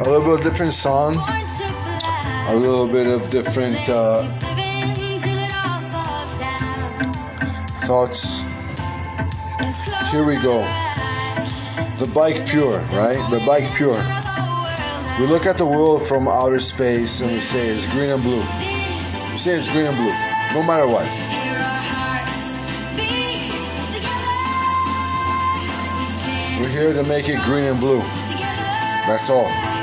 a little bit of different song, a little bit of different uh, thoughts. Here we go. The bike pure, right? The bike pure. We look at the world from outer space and we say it's green and blue. We say it's green and blue, no matter what. We're here to make it green and blue. That's all.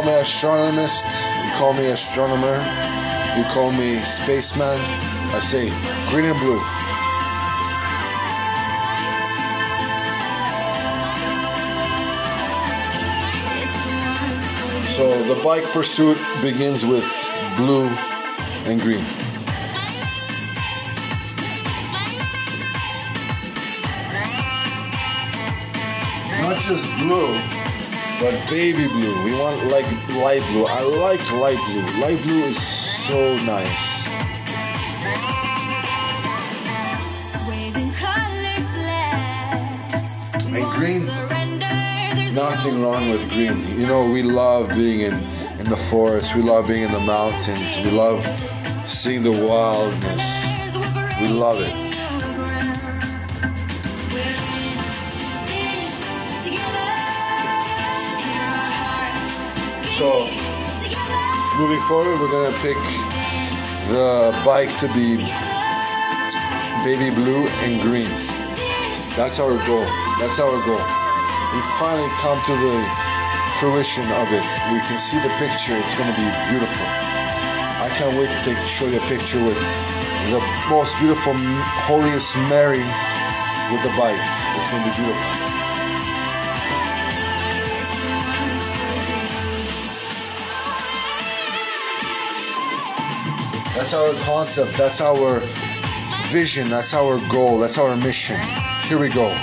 Call me astronomist, you call me astronomer, you call me spaceman. I say green and blue. So the bike pursuit begins with blue and green. Not just blue, but baby blue. We want like light blue. I like light blue. Light blue is so nice. And green, nothing wrong with green. You know, we love being in, in the forest, we love being in the mountains, we love seeing the wildness. We love it. So, moving forward, we're gonna pick the bike to be baby blue and green. That's our goal. That's our goal. We finally come to the fruition of it. We can see the picture. It's gonna be beautiful. I can't wait to take, show you a picture with the most beautiful, holiest Mary with the bike. It's gonna be beautiful. That's our concept. That's our vision. That's our goal. That's our mission. Here we go.